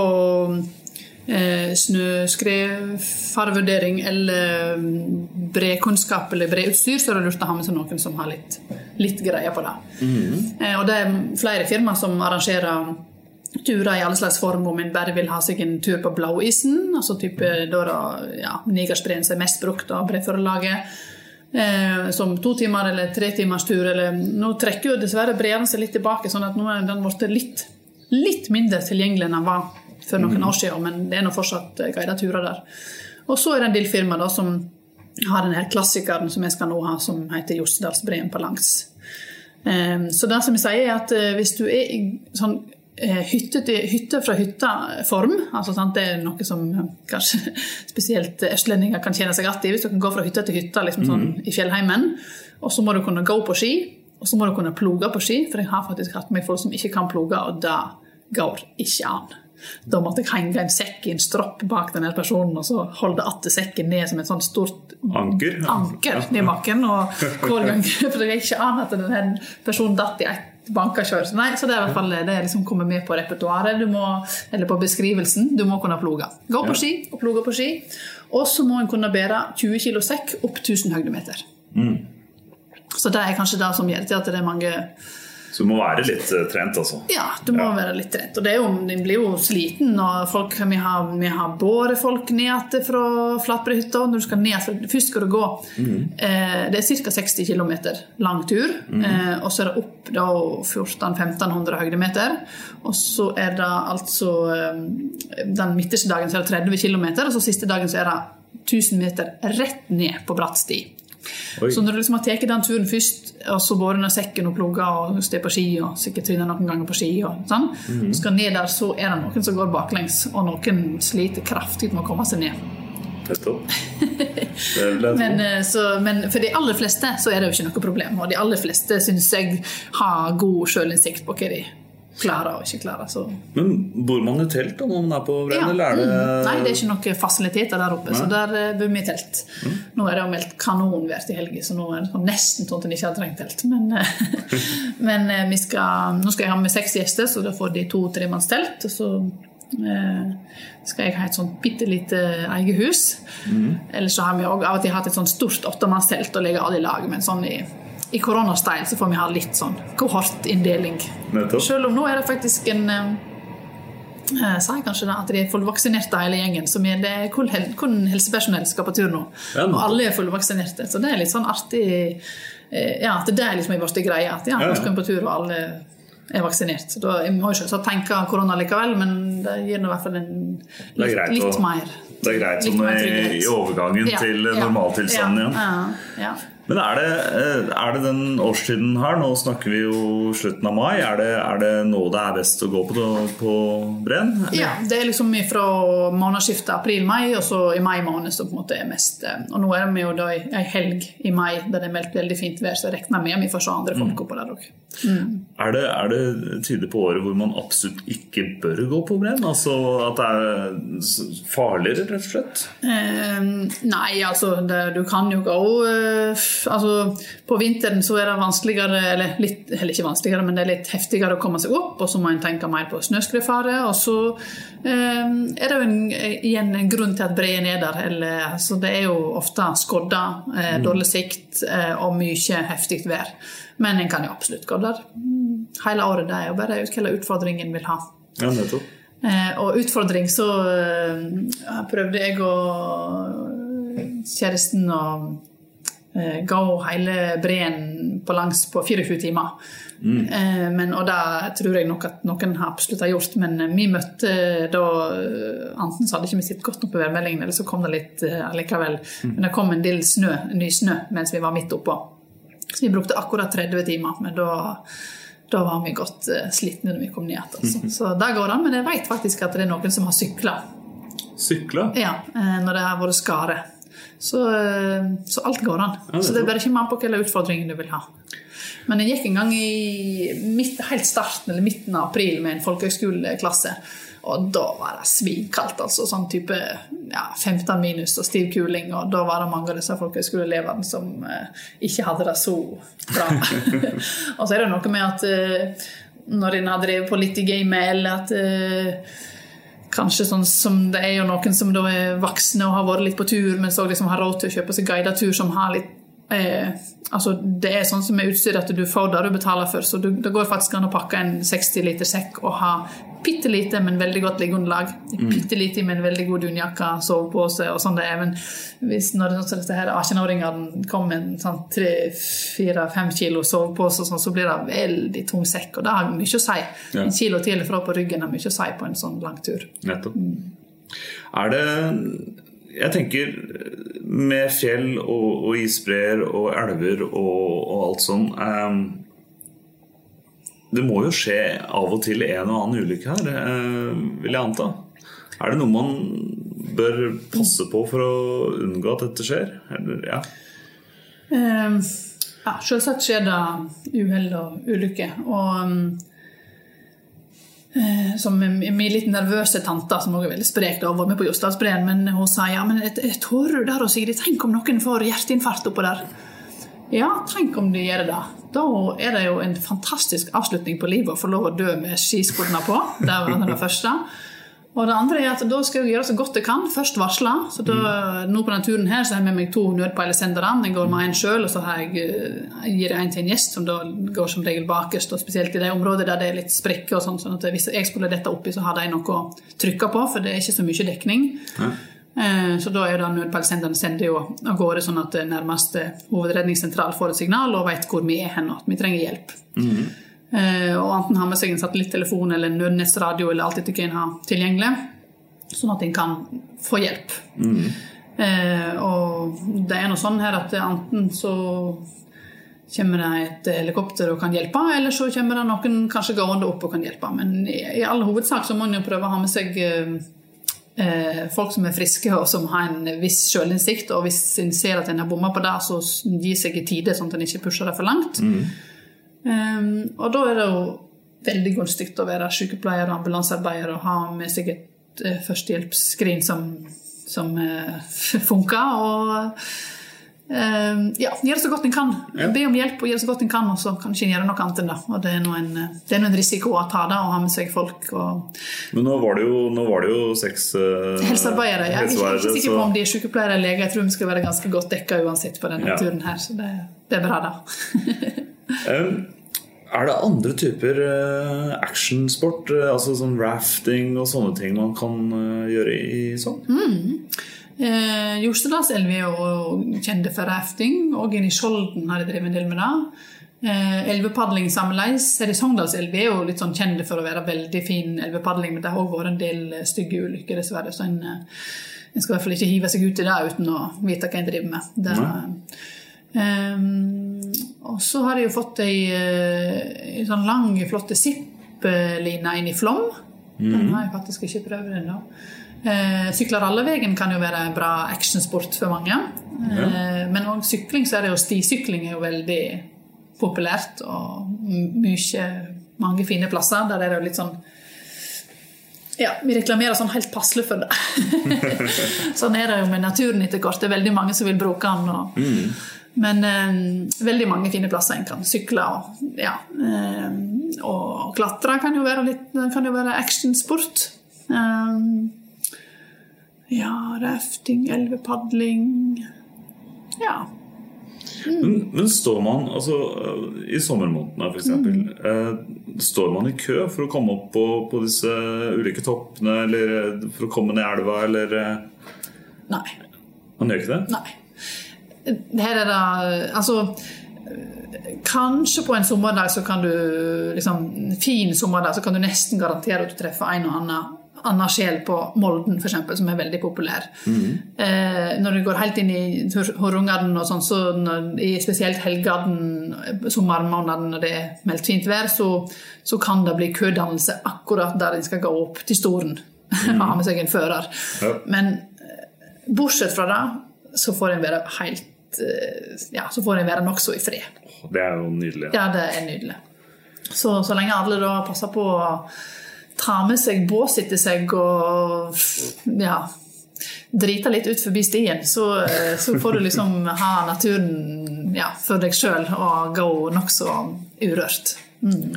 eh, snøskredfarvurdering eller bred kunnskap eller bredutstyr, så er det lurt å ha med seg noen som har litt, litt greie på det. Mm. Og det er flere firmaer som arrangerer turer i alle slags form om en bare vil ha seg en tur på blåisen. altså type da ja, Nigersbreen som er mest brukt av breddforlaget. Eh, som to timer eller tre timers tur. Eller, nå trekker jo dessverre breene seg litt tilbake, sånn at nå er den blitt litt, litt mindre tilgjengelig enn den var for noen mm. år siden, men det er nå fortsatt eh, guidede turer der. Og så er det en del firma da, som har denne klassikeren som jeg skal nå ha, som heter Jostedalsbreen på langs. Um, så det som jeg sier er at uh, hvis du er i sånn hytte, til, hytte fra hytta-form. Altså, det er noe som kanskje [laughs] spesielt østlendinger kan kjenne seg igjen i. Hvis du kan gå fra hytte til hytte liksom, sånn, mm. i fjellheimen. Og så må du kunne gå på ski, og så må du kunne ploge på ski. For jeg har faktisk hatt med folk som ikke kan ploge, og det går ikke an. Da måtte jeg henge en sekk i en stropp bak denne personen og så holde atter sekken ned som et sånt stort anker, anker ned i bakken. Og [laughs] hver gang, for er ikke an at denne personen datt i et bankakjør. Nei, så det er i hvert fall det er liksom kommer med på repertoaret eller på beskrivelsen. Du må kunne ploge. Gå på ski og ploge på ski. Og så må en kunne bære 20 kg sekk opp 1000 høydemeter. Mm. Så det er kanskje det som gjør til at det er mange så du må være litt uh, trent, altså? Ja, du må ja. være litt trent. Og det jo, den blir jo sliten. og folk, Vi har, vi har båret folk ned fra Flatbrødhytta. Når du skal ned, først skal du gå. Mm. Eh, det er ca. 60 km lang tur. Mm. Eh, og så er det opp da 1400-1500 høydemeter. Og så er det altså eh, Den midterste dagen så er det 30 km, og så siste dagen så er det 1000 meter rett ned på bratt sti. Oi. Så når du liksom har tatt den turen først, og så båret ned sekken og plugger og steg på ski og sikkert tryna noen ganger på ski, og sånn, mm. og skal ned der, så er det noen som går baklengs, og noen sliter kraftig med å komme seg ned. [laughs] men, eh, så, men, for de aller fleste så er det jo ikke noe problem. Og de aller fleste syns jeg har god sjølinnsikt på hva de klarer og ikke klarer. Så. Men Bor man i telt når man er på brenn? Ja. Det... Mm. Nei, det er ikke noen fasiliteter der oppe, Nei. så der uh, bor vi i telt. Mm. Nå er det jo meldt kanonvær til helga, så nå er det nesten sånn at en ikke har trengt telt. Men, uh, [laughs] men uh, skal, nå skal jeg ha med seks gjester, så da får de to-tremannstelt. Og så skal jeg ha et sånt bitte lite eget hus. Mm. Eller så har vi også av og til hatt et sånt stort åttemannstelt og legger alle i lag, men sånn i i koronastyle så får vi ha litt sånn kohortinndeling. Selv om nå er det faktisk en eh, sa jeg kanskje da, at de er fullvaksinerte hele gjengen. Så det er kun, kun helsepersonell skal på tur nå. Ja, og alle er fullvaksinerte. Så det er litt sånn artig eh, ja, at det er liksom blitt greia. At ja, nå skal vi på tur, og alle er vaksinert. Så da, jeg må jo ikke tenke korona likevel, men det gir nå i hvert fall en litt, litt mer Det er greit sånn i, i overgangen ja, til normaltilstanden igjen. Ja, men er det, eh, er det, den årstiden her? Nå snakker vi jo slutten av mai. Er det, er det nå det er best å gå på, på Brenn? Ja, det er liksom fra månedsskiftet april-mai, og så i mai måned som på en måte er mest eh, Og nå er vi jo da ei helg i mai der det er meldt veldig fint vær, så jeg regner med vi får se andre folk mm. oppå der òg. Mm. Er, det, er det tider på året hvor man absolutt ikke bør gå på Brenn? Altså at det er farligere, rett og slett? Eh, nei, altså det, du kan jo gå uh, altså, På vinteren så er det vanskeligere, eller, litt, eller ikke vanskeligere, men det er litt heftigere å komme seg opp, og så må en tenke mer på snøskredfare. Og så eh, er det jo en, igjen en grunn til at breen er der. Eller, altså, det er jo ofte skodda, eh, mm. dårlig sikt eh, og mye heftig vær. Men en kan jo absolutt gå der hele året. Det er jo bare hva utfordringen vil ha. Ja, nettopp. Eh, og utfordring så eh, prøvde jeg og kjæresten og Eh, gå hele breen på langs på 24 timer. Mm. Eh, men, og det tror jeg nok at noen har absolutt har gjort, men eh, vi møtte da Enten så hadde ikke vi sett godt nok på værmeldingen, eller så kom det litt allikevel. Mm. Men det kom en del snø, ny snø mens vi var midt oppå. Så vi brukte akkurat 30 timer. Men da, da var vi godt slitne når vi kom ned igjen. Altså. [laughs] Så det går an, men jeg vet faktisk at det er noen som har sykla. Sykla? Ja, når det har vært skare. Så, eh, så, alt går an. Ja, så det er bare ikke mer på hvilke utfordringer du vil ha. Men jeg gikk en gang i midt, helt starten eller midten av april med en folkehøgskoleklasse. Og da var det svinkaldt, altså. Sånn type ja, 15 minus og stiv kuling. Og da var det mange av disse folkehøgskoleelevene som eh, ikke hadde det så bra. [laughs] og så er det noe med at eh, når en har drevet på litt i gamet, eller at eh, Kanskje sånn som det er jo noen som da er voksne og har vært litt på tur, men så liksom har råd til å kjøpe seg guidet tur som har litt eh, altså Det er sånn som er utstyr at du får det du betaler for. Så du, det går faktisk an å pakke en 60 liter sekk og ha bitte lite, men veldig godt liggeunderlag. Mm. Bitte lite, men veldig god dunjakke, sovepose og sånn det er. Men hvis når disse her 18-åringene kommer med en sånn 3-4-5 kilo sovepose, sånn, så blir det veldig tung sekk. Og det har mye å si. Ja. En kilo til og fra på ryggen har mye å si på en sånn lang tur. Nettopp. Mm. Er det jeg tenker med fjell og, og isbreer og elver og, og alt sånn um, Det må jo skje av og til en og annen ulykke her, uh, vil jeg anta. Er det noe man bør passe på for å unngå at dette skjer? Eller, ja. Um, ja, selvsagt skjer det uhell og ulykker. Og um, som min litt nervøse tante, som også er veldig sprek, da, var med på Jostadbreen, men hun sa ja, men jeg tårer der og Sigrid, tenk om noen får hjerteinfarkt oppå der. Ja, tenk om de gjør det. Da er det jo en fantastisk avslutning på livet å få lov å dø med skiskoene på. Det var det første. Og det andre er at da skal jeg gjøre så godt jeg kan. Først varsle. Så da, mm. nå på denne turen her så har jeg med meg to nødpeilesendere. Jeg går med en sjøl, og så jeg, jeg eh, gir jeg en til en gjest, som da går som regel bakerst. Og spesielt i de områdene der det er litt sprekker og sånn. sånn at hvis jeg skulle dette oppi, så har de noe å trykke på, for det er ikke så mye dekning. Ja. Eh, så da er det nødpeilesenderen sender jo av gårde sånn at nærmeste hovedredningssentral får et signal og vet hvor vi er hen, og at vi trenger hjelp. Mm. Eh, og enten ha med seg en satellittelefon eller en nødnettsradio eller alt etter hva en har tilgjengelig, sånn at en kan få hjelp. Mm. Eh, og det er noe sånn her at enten så kommer det et helikopter og kan hjelpe, eller så kommer det noen kanskje gående opp og kan hjelpe. Men i, i all hovedsak så må en jo prøve å ha med seg eh, folk som er friske og som har en viss sjølinnsikt. Og hvis en ser at en har bomma på det, så gi seg i tide, sånn at en ikke pusher det for langt. Mm. Um, og da er det jo veldig gunstig å være sykepleier og ambulansearbeider og ha med seg et uh, førstehjelpsskrin som, som uh, [laughs] funker. Og uh, ja, gjøre så godt en kan. Ja. Be om hjelp og gjøre så godt en kan, og så kan ikke gjøre noe annet enn det. Og det er nå en, en, risiko å ta det og ha med seg folk. Og... Men nå var det jo, var det jo seks Helsearbeidere. Jeg er ikke sikker på om de er sykepleiere eller leger. Jeg tror vi skal være ganske godt dekka uansett på denne ja. turen her, så det, det er bra, da. [laughs] um, er det andre typer uh, actionsport, uh, altså sånn rafting og sånne ting man kan uh, gjøre i sånn? Mm. Eh, Jostedalselva er jo kjent for rafting, og inne i Skjolden har de drevet en del med det. Eh, elvepadling sammenleis. Sogndalselva er jo litt sånn kjent for å være veldig fin elvepadling, men det har òg vært en del stygge ulykker, dessverre. Så en, en, skal i hvert fall ikke hive seg ut i det uten å vite hva en driver med. Det, um, og så har de jo fått ei, ei eh, sånn lang, flott zipp-line inn i Flom. Mm. Den har jeg faktisk ikke prøvd ennå. Eh, sykler rallevegen kan jo være en bra actionsport for mange. Ja. Eh, men òg sykling, så er det jo stisykling er jo veldig populært. Og mye, mange fine plasser. Der er det jo litt sånn ja, vi reklamerer sånn helt passelig for det. [laughs] [laughs] sånn er det jo med naturen etter hvert. Det er veldig mange som vil bruke den. Og, mm. Men eh, veldig mange fine plasser en kan sykle og, ja, eh, og klatre kan jo være, litt, kan jo være actionsport. Eh, ja, rafting, elvepadling Ja. Mm. Men, men, står man altså, i sommermånedene f.eks. Mm. Eh, står man i kø for å komme opp på, på, disse ulike toppene, eller for å komme ned elva, eller eh? Nei. Man gjør ikke det? Nei. Her er det Altså Kanskje på en sommerdag så kan du liksom, fin sommerdag så kan du nesten garantere at du treffer en og annen annen sjel på Molden, eksempel, som er veldig populær. Mm. Eh, når du går helt inn i Horungarden og sånn, så når, i spesielt helgene, sommermånedene når det er meldt fint vær, så, så, kan det bli kødannelse akkurat der en skal gå opp til Storen. Mm. [laughs] ha med seg en fører. Ja. Men eh, bortsett fra det, så får en være helt Eh, ja, så får en være nokså i fred. Det er jo nydelig. Ja, det er nydelig. Så, så lenge alle da passer på å ta med seg bås etter seg og ja, drite litt ut forbi stien, så, eh, så får du liksom [laughs] ha naturen ja, for deg sjøl og gå nokså urørt. Mm.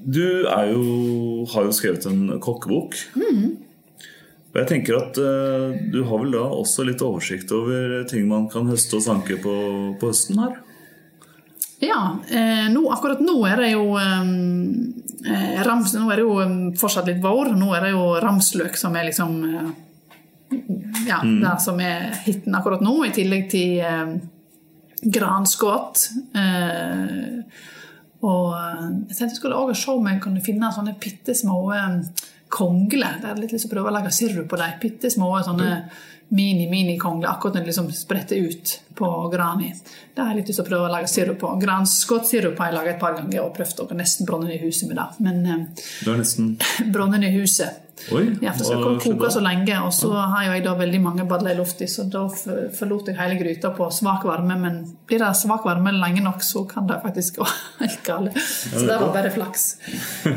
Du jo, har jo skrevet en kokkebok. Mm. Og jeg tenker at uh, Du har vel da også litt oversikt over ting man kan høste og sanke på, på høsten her? Ja, eh, nå, akkurat nå er det jo eh, rams, Nå er det jo fortsatt litt vår. Nå er det jo ramsløk som er liksom eh, Ja, mm. det som er hiten akkurat nå, i tillegg til eh, granskudd. Eh, og eh, jeg tenkte jeg skulle også se om jeg kunne finne sånne bitte små kongler. Jeg hadde litt lyst til å prøve å lage sirup på dem. Bitte små sånne mm mini-mini-kongle akkurat når de liksom spretter ut på grani. Det har jeg litt lyst til å prøve å lage sirup på. Granskottsirup har jeg laget et par ganger og prøvd å nesten brenne i huset med det. Men eh, du er nesten [laughs] brenne i huset. Oi, ja, for skal koke så lenge, og så har jo jeg da veldig mange badler i lufta, så da forlot jeg hele gryta på svak varme. Men blir det svak varme lenge nok, så kan det faktisk gå [laughs] helt galt. Så det var bare flaks.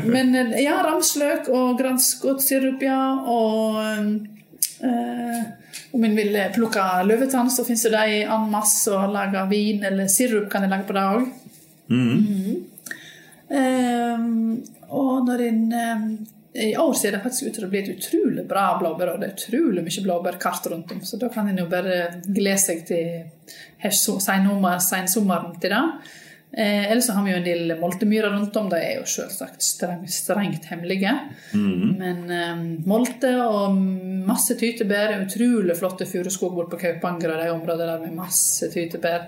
Men eh, ja, ramsløk og granskottsirup, ja. Og Eh, om en vil plukke løvetann, så fins det de en masse og lage vin eller sirup kan en lage på det òg. Mm. Mm. Eh, og når en um, I år ser det faktisk ut til å bli et utrolig bra blåbær, og det er utrolig mye blåbærkart rundt om. Så da kan en jo bare glede seg til sensommeren til det. Eh, ellers så har vi jo en del moltemyrer rundt om. De er jo selvsagt strengt, strengt hemmelige. Mm. Men eh, molte og masse tytebær er utrolig flotte furuskog borte på Kaupanger og de områdene der med masse tytebær.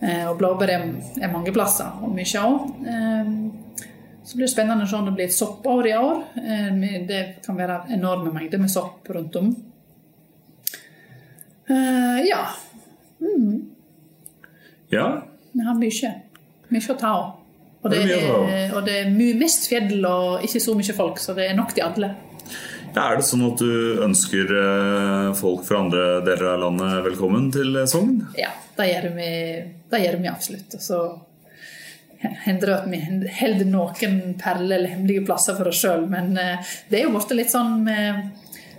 Eh, og blåbær er, er, mange plasser, og mye òg. Så blir det spennende å se om det blir et soppår i år. Eh, det kan være enorme mengder med sopp rundt om. Eh, ja. Mm. Ja. Vi har mye. Mye å ta av. Og det, er, og det er mest fjell og ikke så mye folk, så det er nok til alle. Ja, er det sånn at du ønsker eh, folk fra andre deler av landet velkommen til Sogn? Ja, det gjør vi, det gjør vi absolutt. Og så hender at vi holder noen perler eller hemmelige plasser for oss sjøl. Men eh, det er jo blitt litt sånn med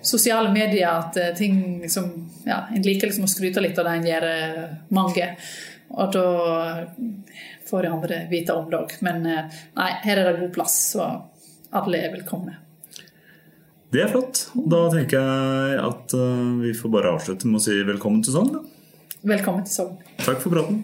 sosiale medier at eh, ting som ja, En liker liksom å skryte litt av det en gjør mange. Og da får de andre vite om det òg. Men eh, nei, her er det god plass, så alle er velkomne. Det er flott. Da tenker jeg at eh, vi får bare avslutte med å si velkommen til Sogn. Velkommen til Sogn. Takk for praten.